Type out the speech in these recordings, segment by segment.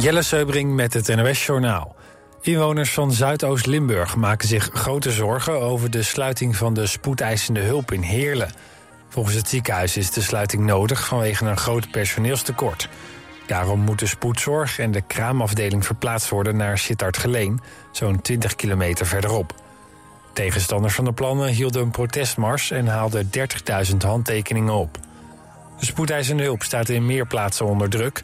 Jelle Seubring met het NOS Journaal. Inwoners van Zuidoost-Limburg maken zich grote zorgen... over de sluiting van de spoedeisende hulp in Heerlen. Volgens het ziekenhuis is de sluiting nodig vanwege een groot personeelstekort. Daarom moet de spoedzorg en de kraamafdeling verplaatst worden naar Sittard-Geleen... zo'n 20 kilometer verderop. Tegenstanders van de plannen hielden een protestmars... en haalden 30.000 handtekeningen op. De spoedeisende hulp staat in meer plaatsen onder druk...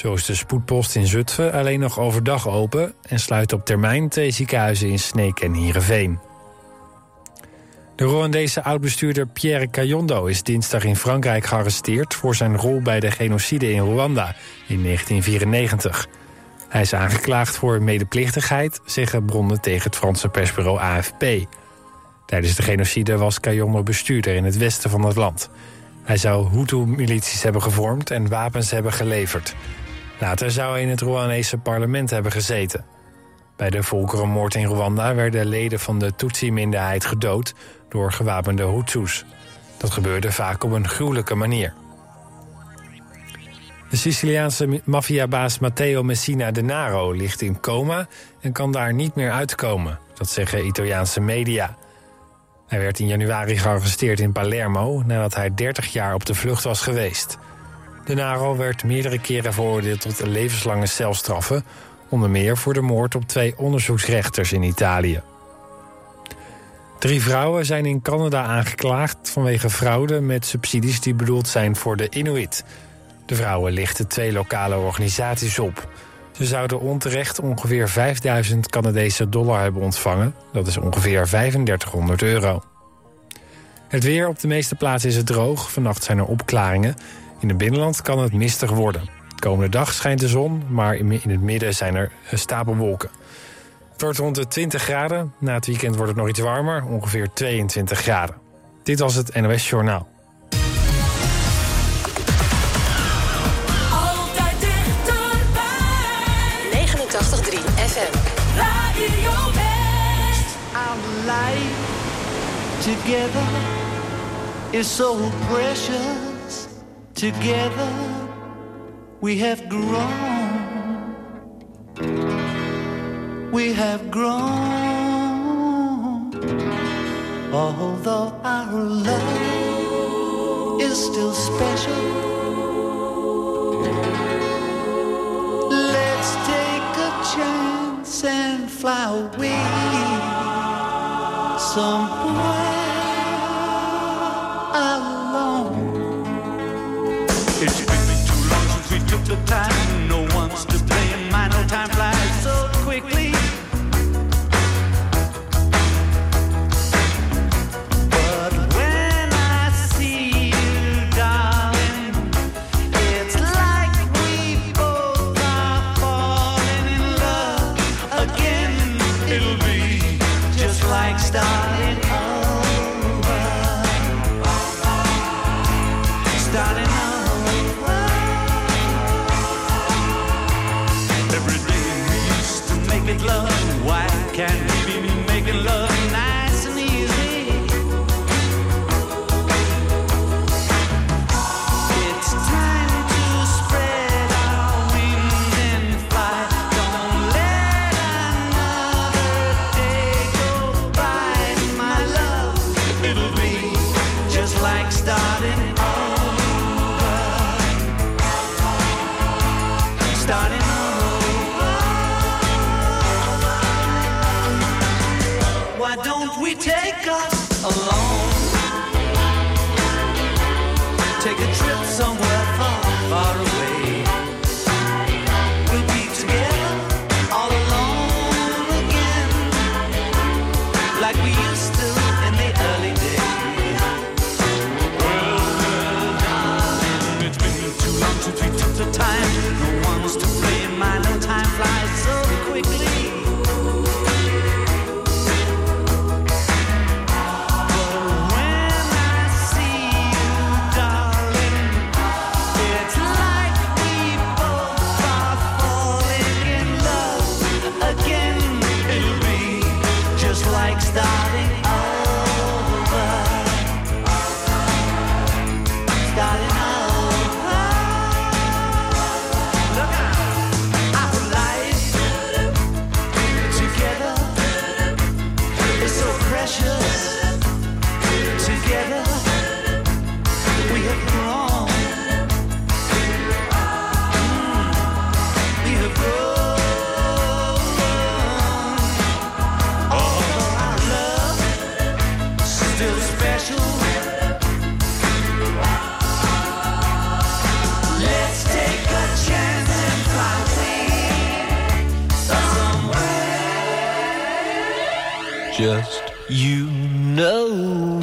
Zo is de spoedpost in Zutphen alleen nog overdag open... en sluit op termijn twee ziekenhuizen in Sneek en Heerenveen. De Rwandese oud-bestuurder Pierre Kayondo is dinsdag in Frankrijk gearresteerd... voor zijn rol bij de genocide in Rwanda in 1994. Hij is aangeklaagd voor medeplichtigheid, zeggen bronnen tegen het Franse persbureau AFP. Tijdens de genocide was Kayondo bestuurder in het westen van het land. Hij zou Hutu-milities hebben gevormd en wapens hebben geleverd... Later zou hij in het Rwandese parlement hebben gezeten. Bij de volkerenmoord in Rwanda werden leden van de Tutsi-minderheid gedood door gewapende Hutus. Dat gebeurde vaak op een gruwelijke manier. De Siciliaanse maffiabaas Matteo Messina Denaro ligt in coma en kan daar niet meer uitkomen. Dat zeggen Italiaanse media. Hij werd in januari gearresteerd in Palermo nadat hij 30 jaar op de vlucht was geweest. De Naro werd meerdere keren veroordeeld tot levenslange celstraffen... onder meer voor de moord op twee onderzoeksrechters in Italië. Drie vrouwen zijn in Canada aangeklaagd vanwege fraude... met subsidies die bedoeld zijn voor de Inuit. De vrouwen lichten twee lokale organisaties op. Ze zouden onterecht ongeveer 5000 Canadese dollar hebben ontvangen. Dat is ongeveer 3500 euro. Het weer op de meeste plaatsen is het droog. Vannacht zijn er opklaringen. In het binnenland kan het mistig worden. De komende dag schijnt de zon, maar in het midden zijn er stapelwolken. Het wordt rond de 20 graden. Na het weekend wordt het nog iets warmer, ongeveer 22 graden. Dit was het NOS Journaal. Altijd dichterbij. 89.3 FM. Radio West. Our life together is so precious. Together we have grown. We have grown. Although our love is still special. Let's take a chance and fly away somewhere the time.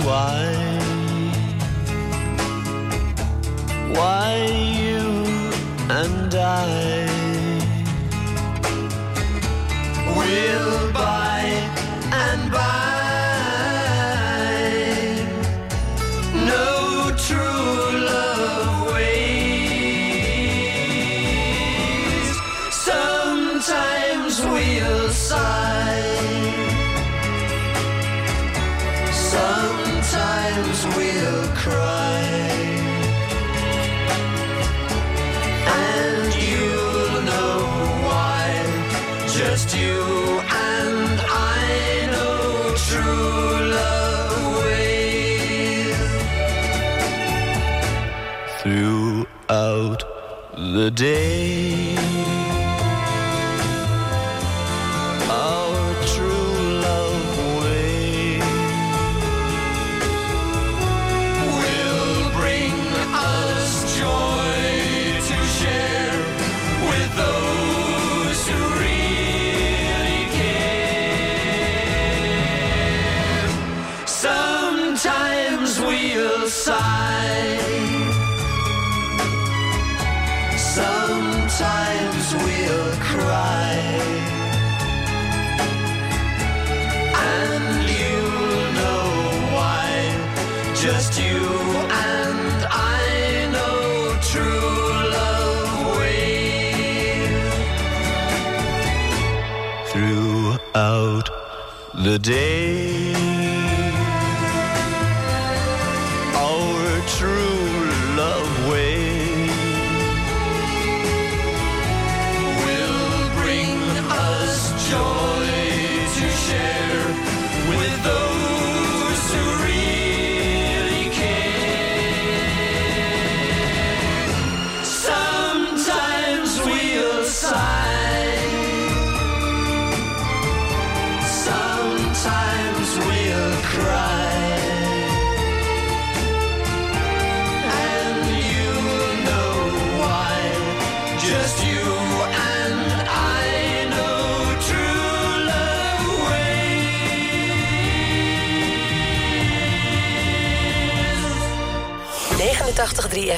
Why. Why day.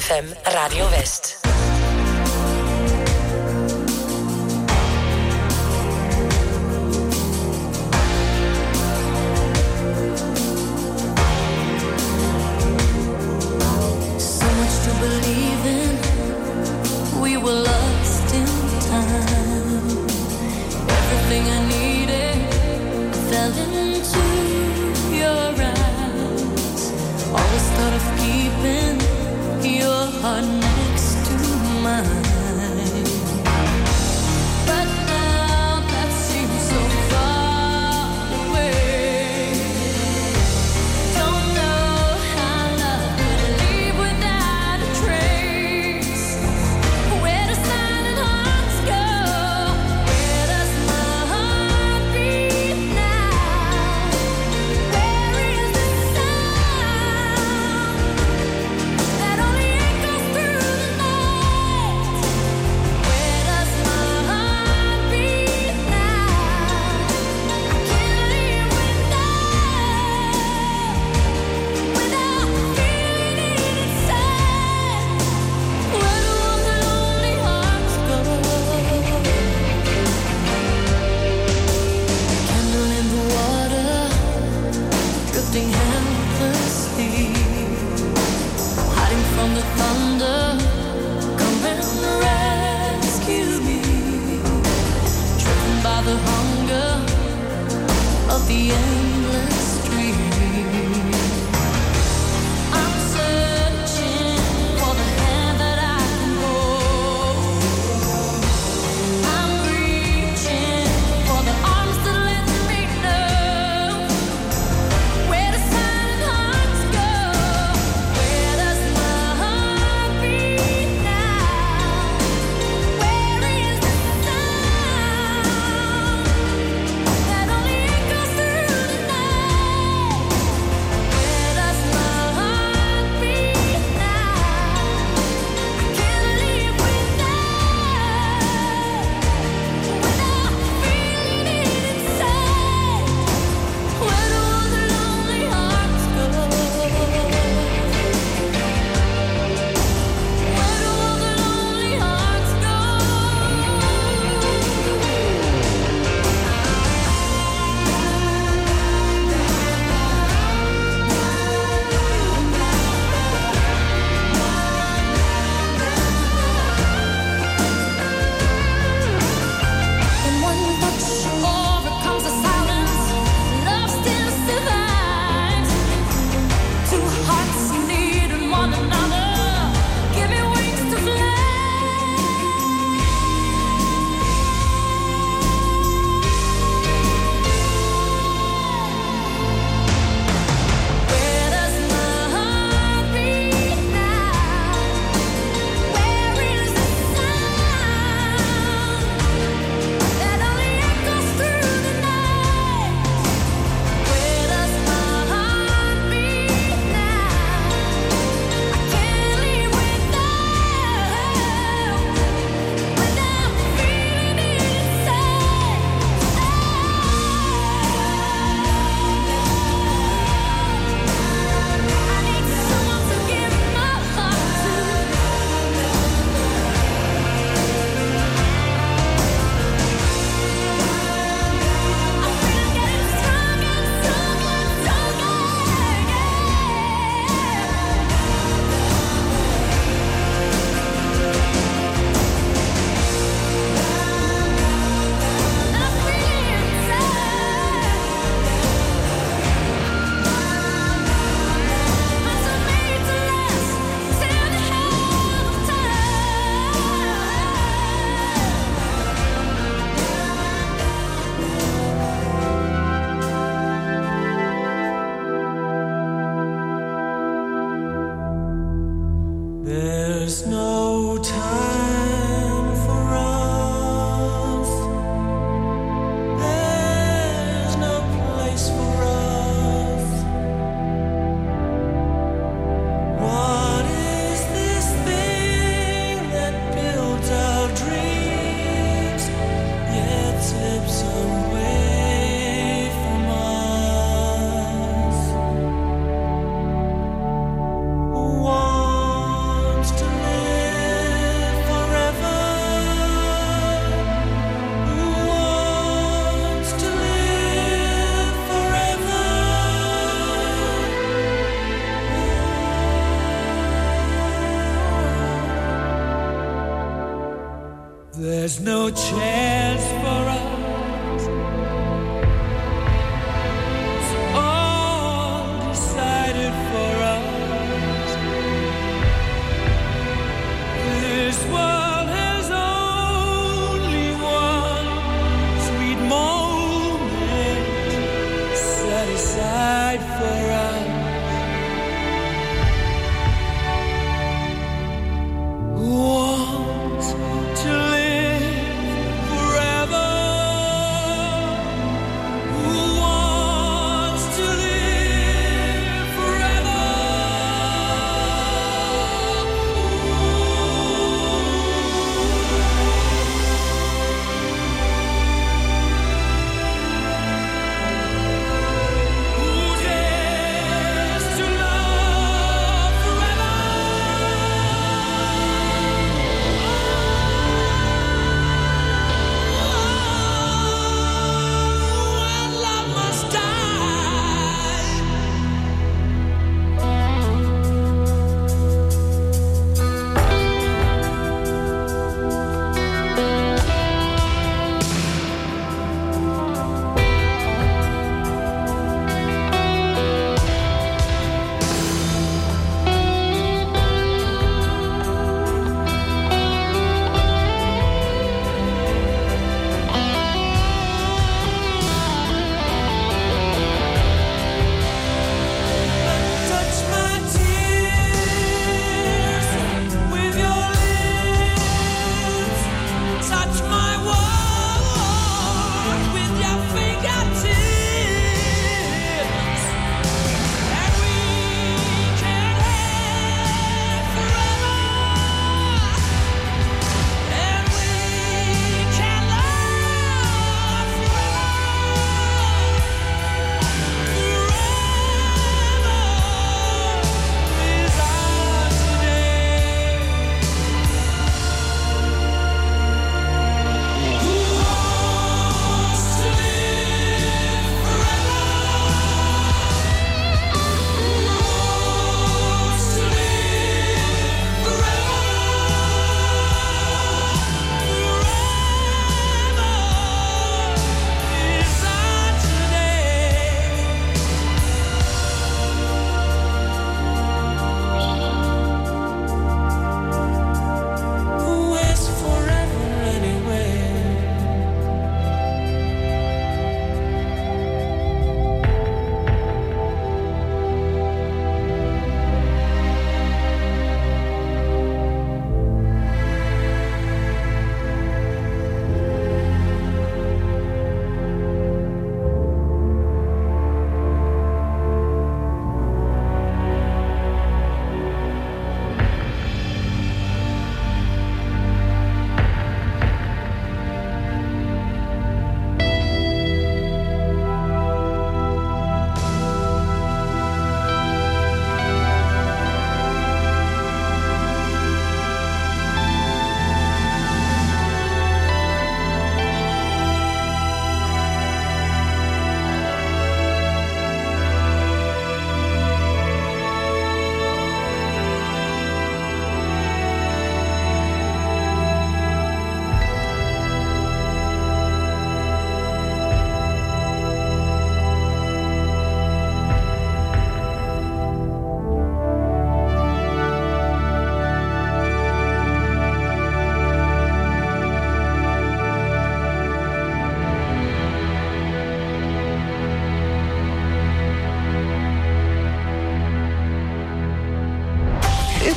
Ways. 89.3 FM Radio West.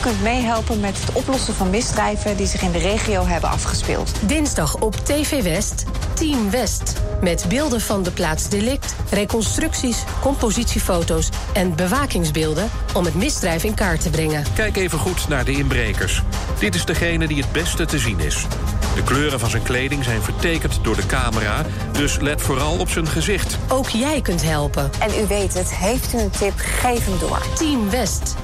kunt meehelpen met het oplossen van misdrijven die zich in de regio hebben afgespeeld. Dinsdag op TV West, Team West. Met beelden van de plaats delict, reconstructies, compositiefoto's en bewakingsbeelden om het misdrijf in kaart te brengen. Kijk even goed naar de inbrekers. Dit is degene die het beste te zien is. De kleuren van zijn kleding zijn vertekend door de camera, dus let vooral op zijn gezicht. Ook jij kunt helpen. En u weet het, heeft u een tip, geef hem door. Team West.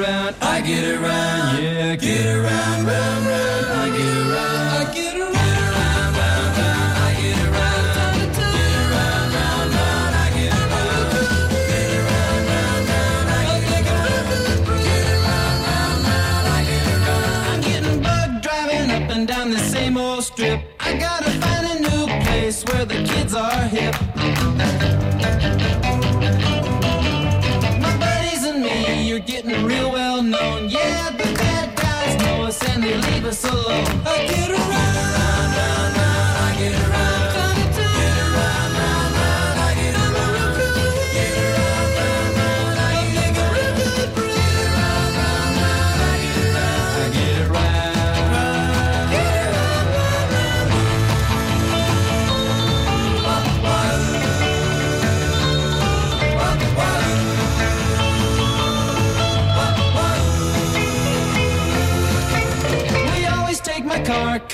Around, I get around, yeah, get around, round, round, I get around, I get around.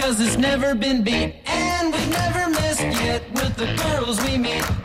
Cause it's never been beat. And we've never missed yet with the girls we meet.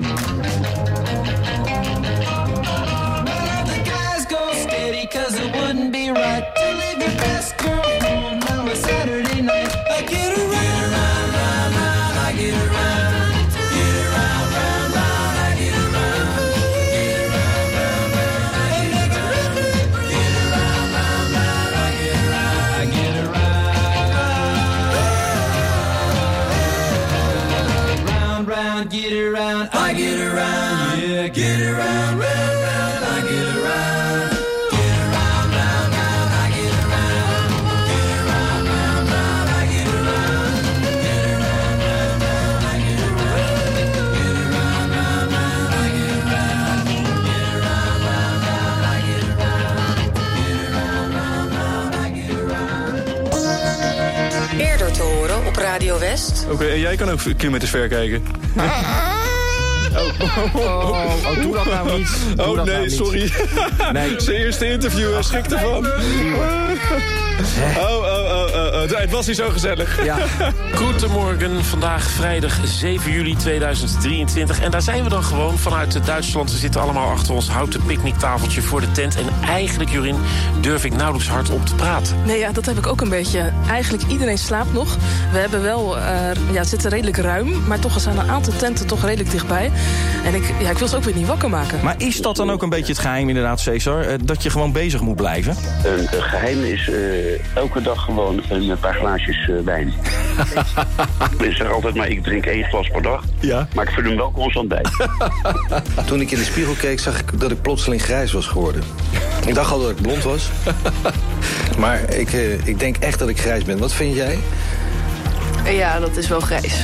Oké, en jij kan ook kilometers ver kijken. Oh, oh, doe dat nou niet. Doe Oh nee, nou sorry. Nee. Zijn eerste interview, hij schrikt ervan. Oh, oh, oh, oh, oh. Het was niet zo gezellig. Ja. Goedemorgen, vandaag vrijdag 7 juli 2023. En daar zijn we dan gewoon vanuit Duitsland. We zitten allemaal achter ons houten picknicktafeltje voor de tent. En eigenlijk, Jorin, durf ik nauwelijks hardop te praten. Nee, ja, dat heb ik ook een beetje. Eigenlijk iedereen slaapt nog. We hebben wel, eh, ja, het zit redelijk ruim, maar toch zijn een aantal tenten toch redelijk dichtbij. En ik, ja, ik wil ze ook weer niet wakker maken. Maar is dat dan ook een beetje het geheim inderdaad, Cesar? eh, Dat je gewoon bezig moet blijven? Een, een geheim is eh, elke dag gewoon een paar glaasjes eh, wijn. ik zeg altijd maar, ik drink één glas per dag. Ja. Maar ik vul hem wel constant bij. Toen ik in de spiegel keek, zag ik dat ik plotseling grijs was geworden. Ik dacht al dat ik blond was. Maar ik, eh, ik denk echt dat ik grijs ben. Wat vind jij? Ja, dat is wel grijs.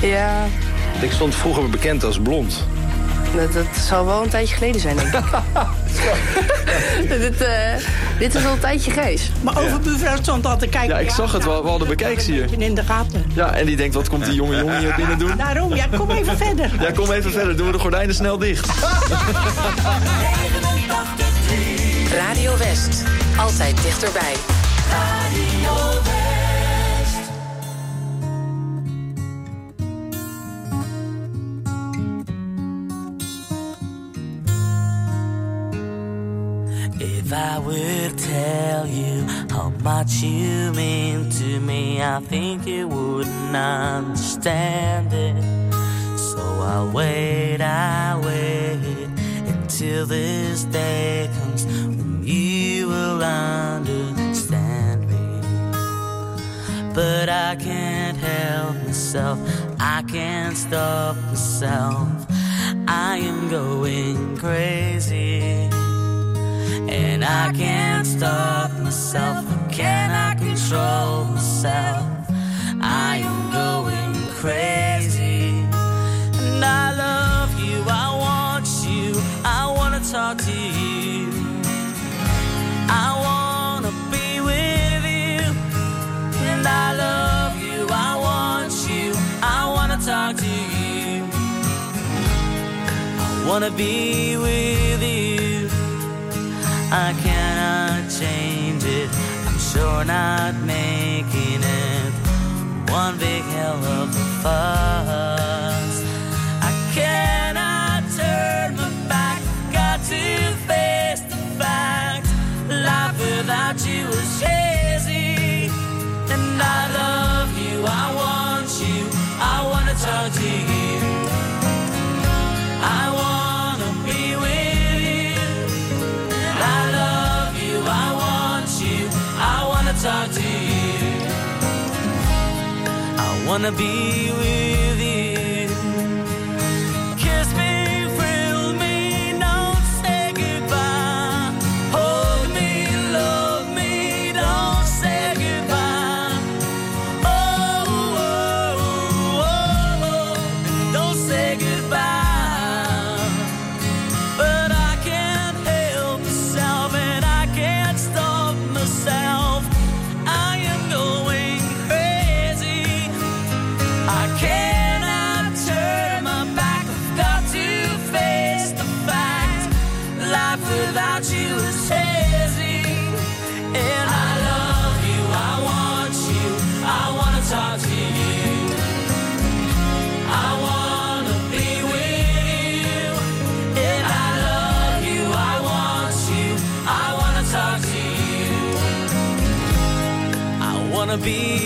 ja, Ik stond vroeger bekend als blond. Dat, dat zal wel een tijdje geleden zijn, denk ik. dit, eh, dit is al een tijdje grijs. Maar over buurvrouw stond al te kijken. Ja, ik zag het wel. We hadden zie je. In de gaten. Ja, en die denkt, wat komt die jonge jongen hier binnen doen? Daarom, ja, kom even verder. Ja, kom even verder. Doen we de gordijnen snel dicht. Radio West. Altijd dichterbij. If I would tell you how much you mean to me, I think you wouldn't understand it. So I'll wait, I wait until this day comes when you will understand me. But I can't help myself, I can't stop myself. I am going crazy. I can't stop myself. Can I control myself? I am going crazy. And I love you, I want you, I wanna talk to you. I wanna be with you. And I love you, I want you, I wanna talk to you. I wanna be with you. I cannot change it. I'm sure not making it one big hell of a fuss. I cannot turn my back. Got to face the fact. Life without you is crazy. And I love you. I want you. I wanna talk to you. Wanna be with be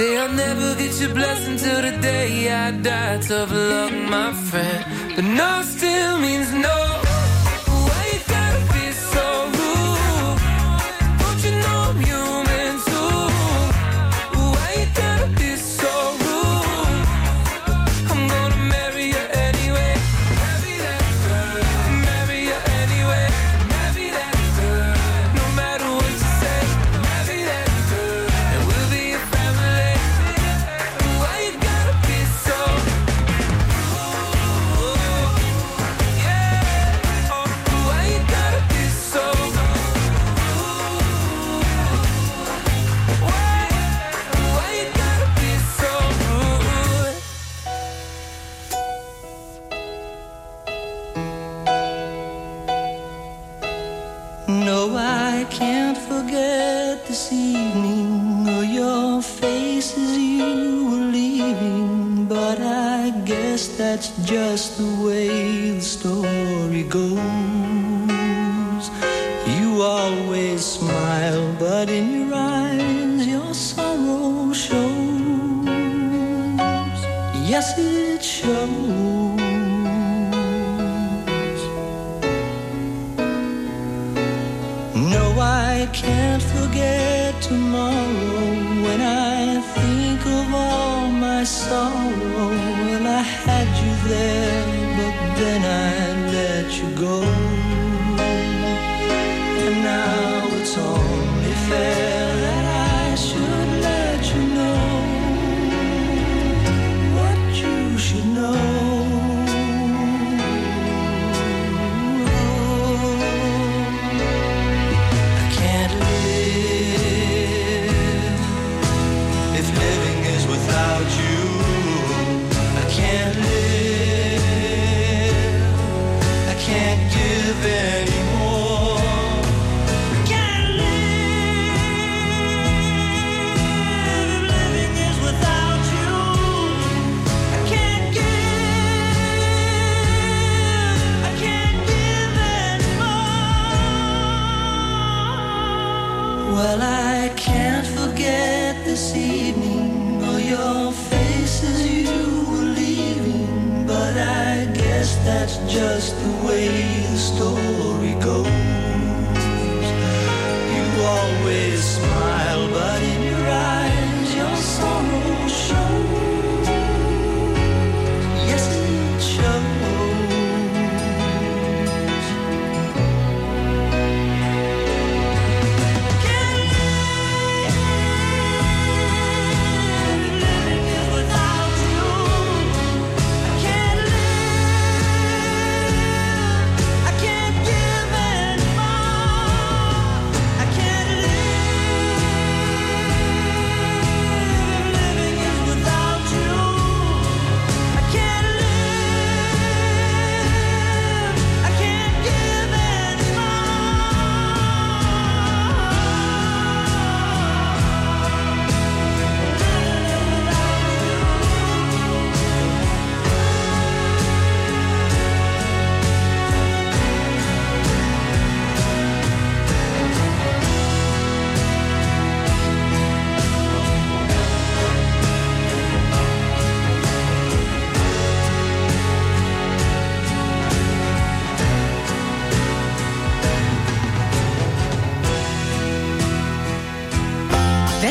Say I'll never get your blessing till the day I die. Tough luck, my friend. But no still means no.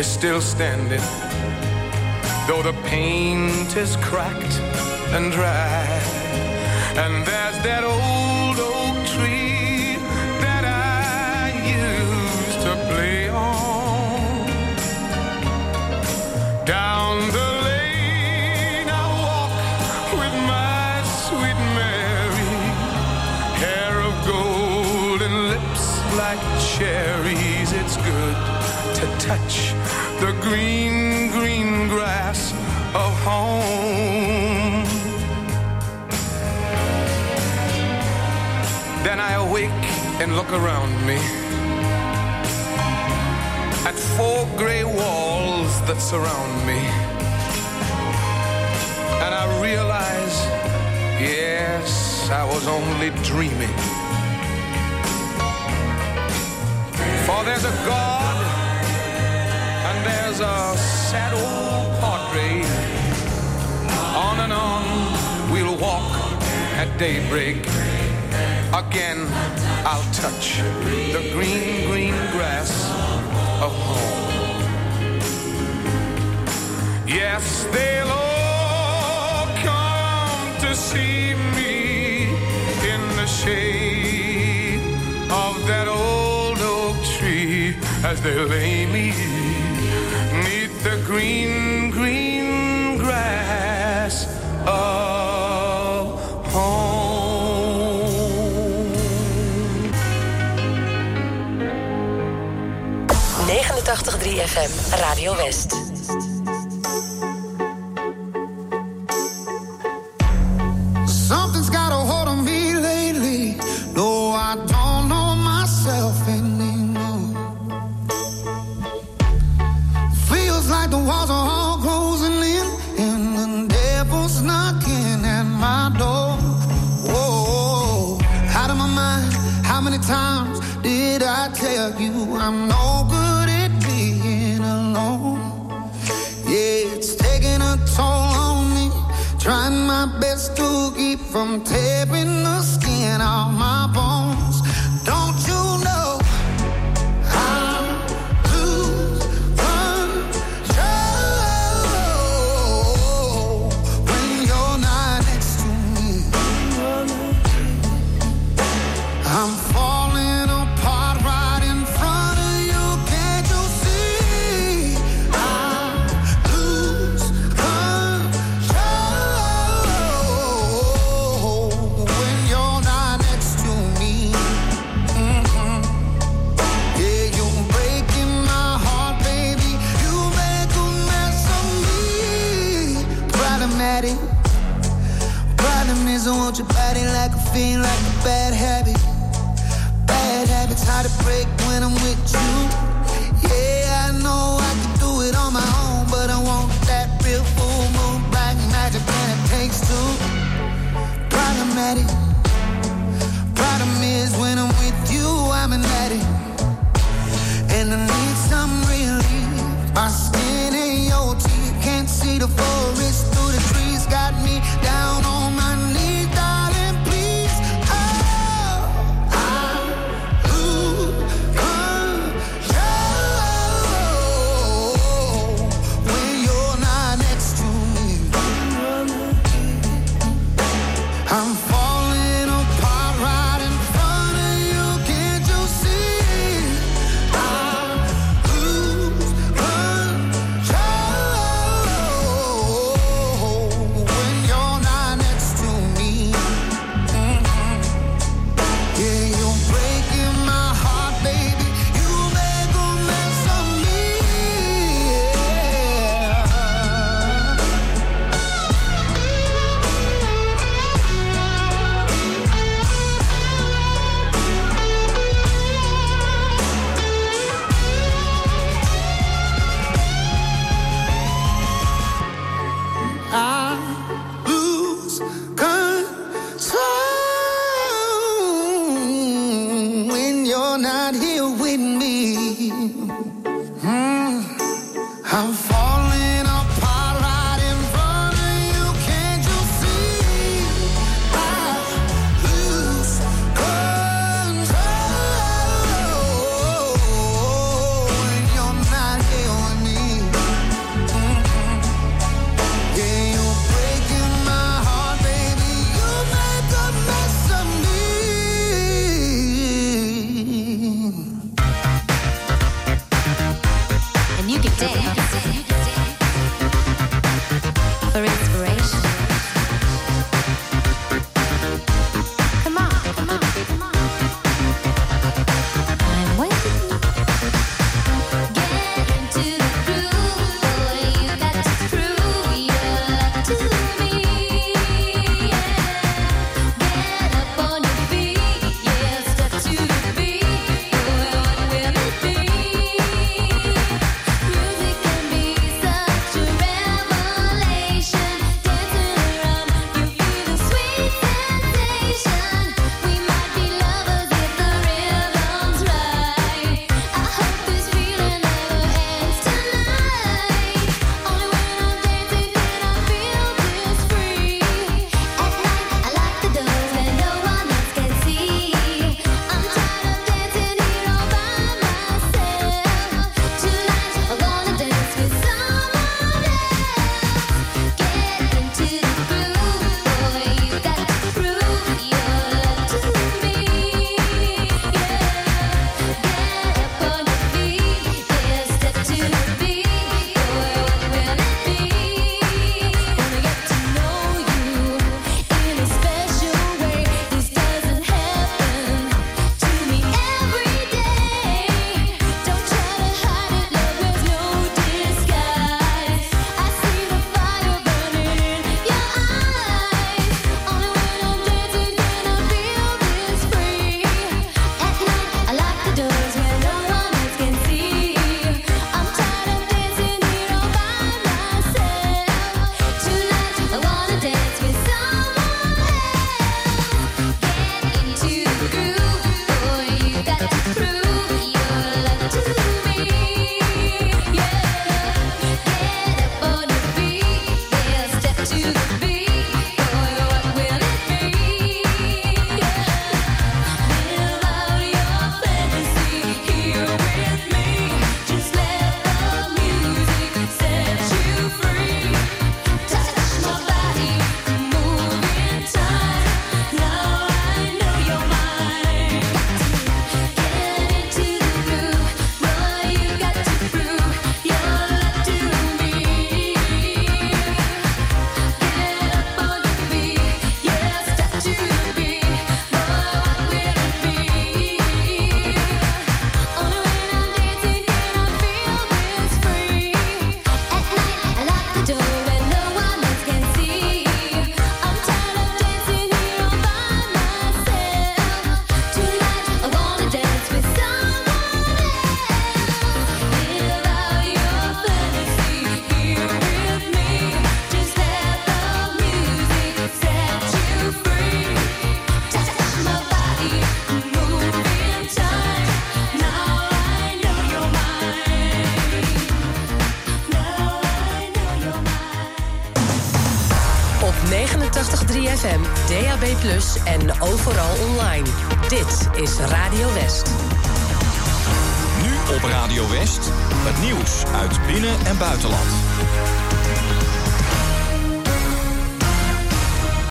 is still standing, though the paint is cracked and dry. And there's that old oak tree that I used to play on. Down the lane I walk with my sweet Mary, hair of gold and lips like cherries. It's good to touch green, green grass of home. Then I awake and look around me at four gray walls that surround me. And I realize, yes, I was only dreaming. For there's a God there's a sad old padre. On and on we'll walk at daybreak. Again, I'll touch the green, green grass of home. Yes, they'll all come to see me in the shade of that old oak tree as they lay me green, green grass of home. 89.3 FM, Radio West.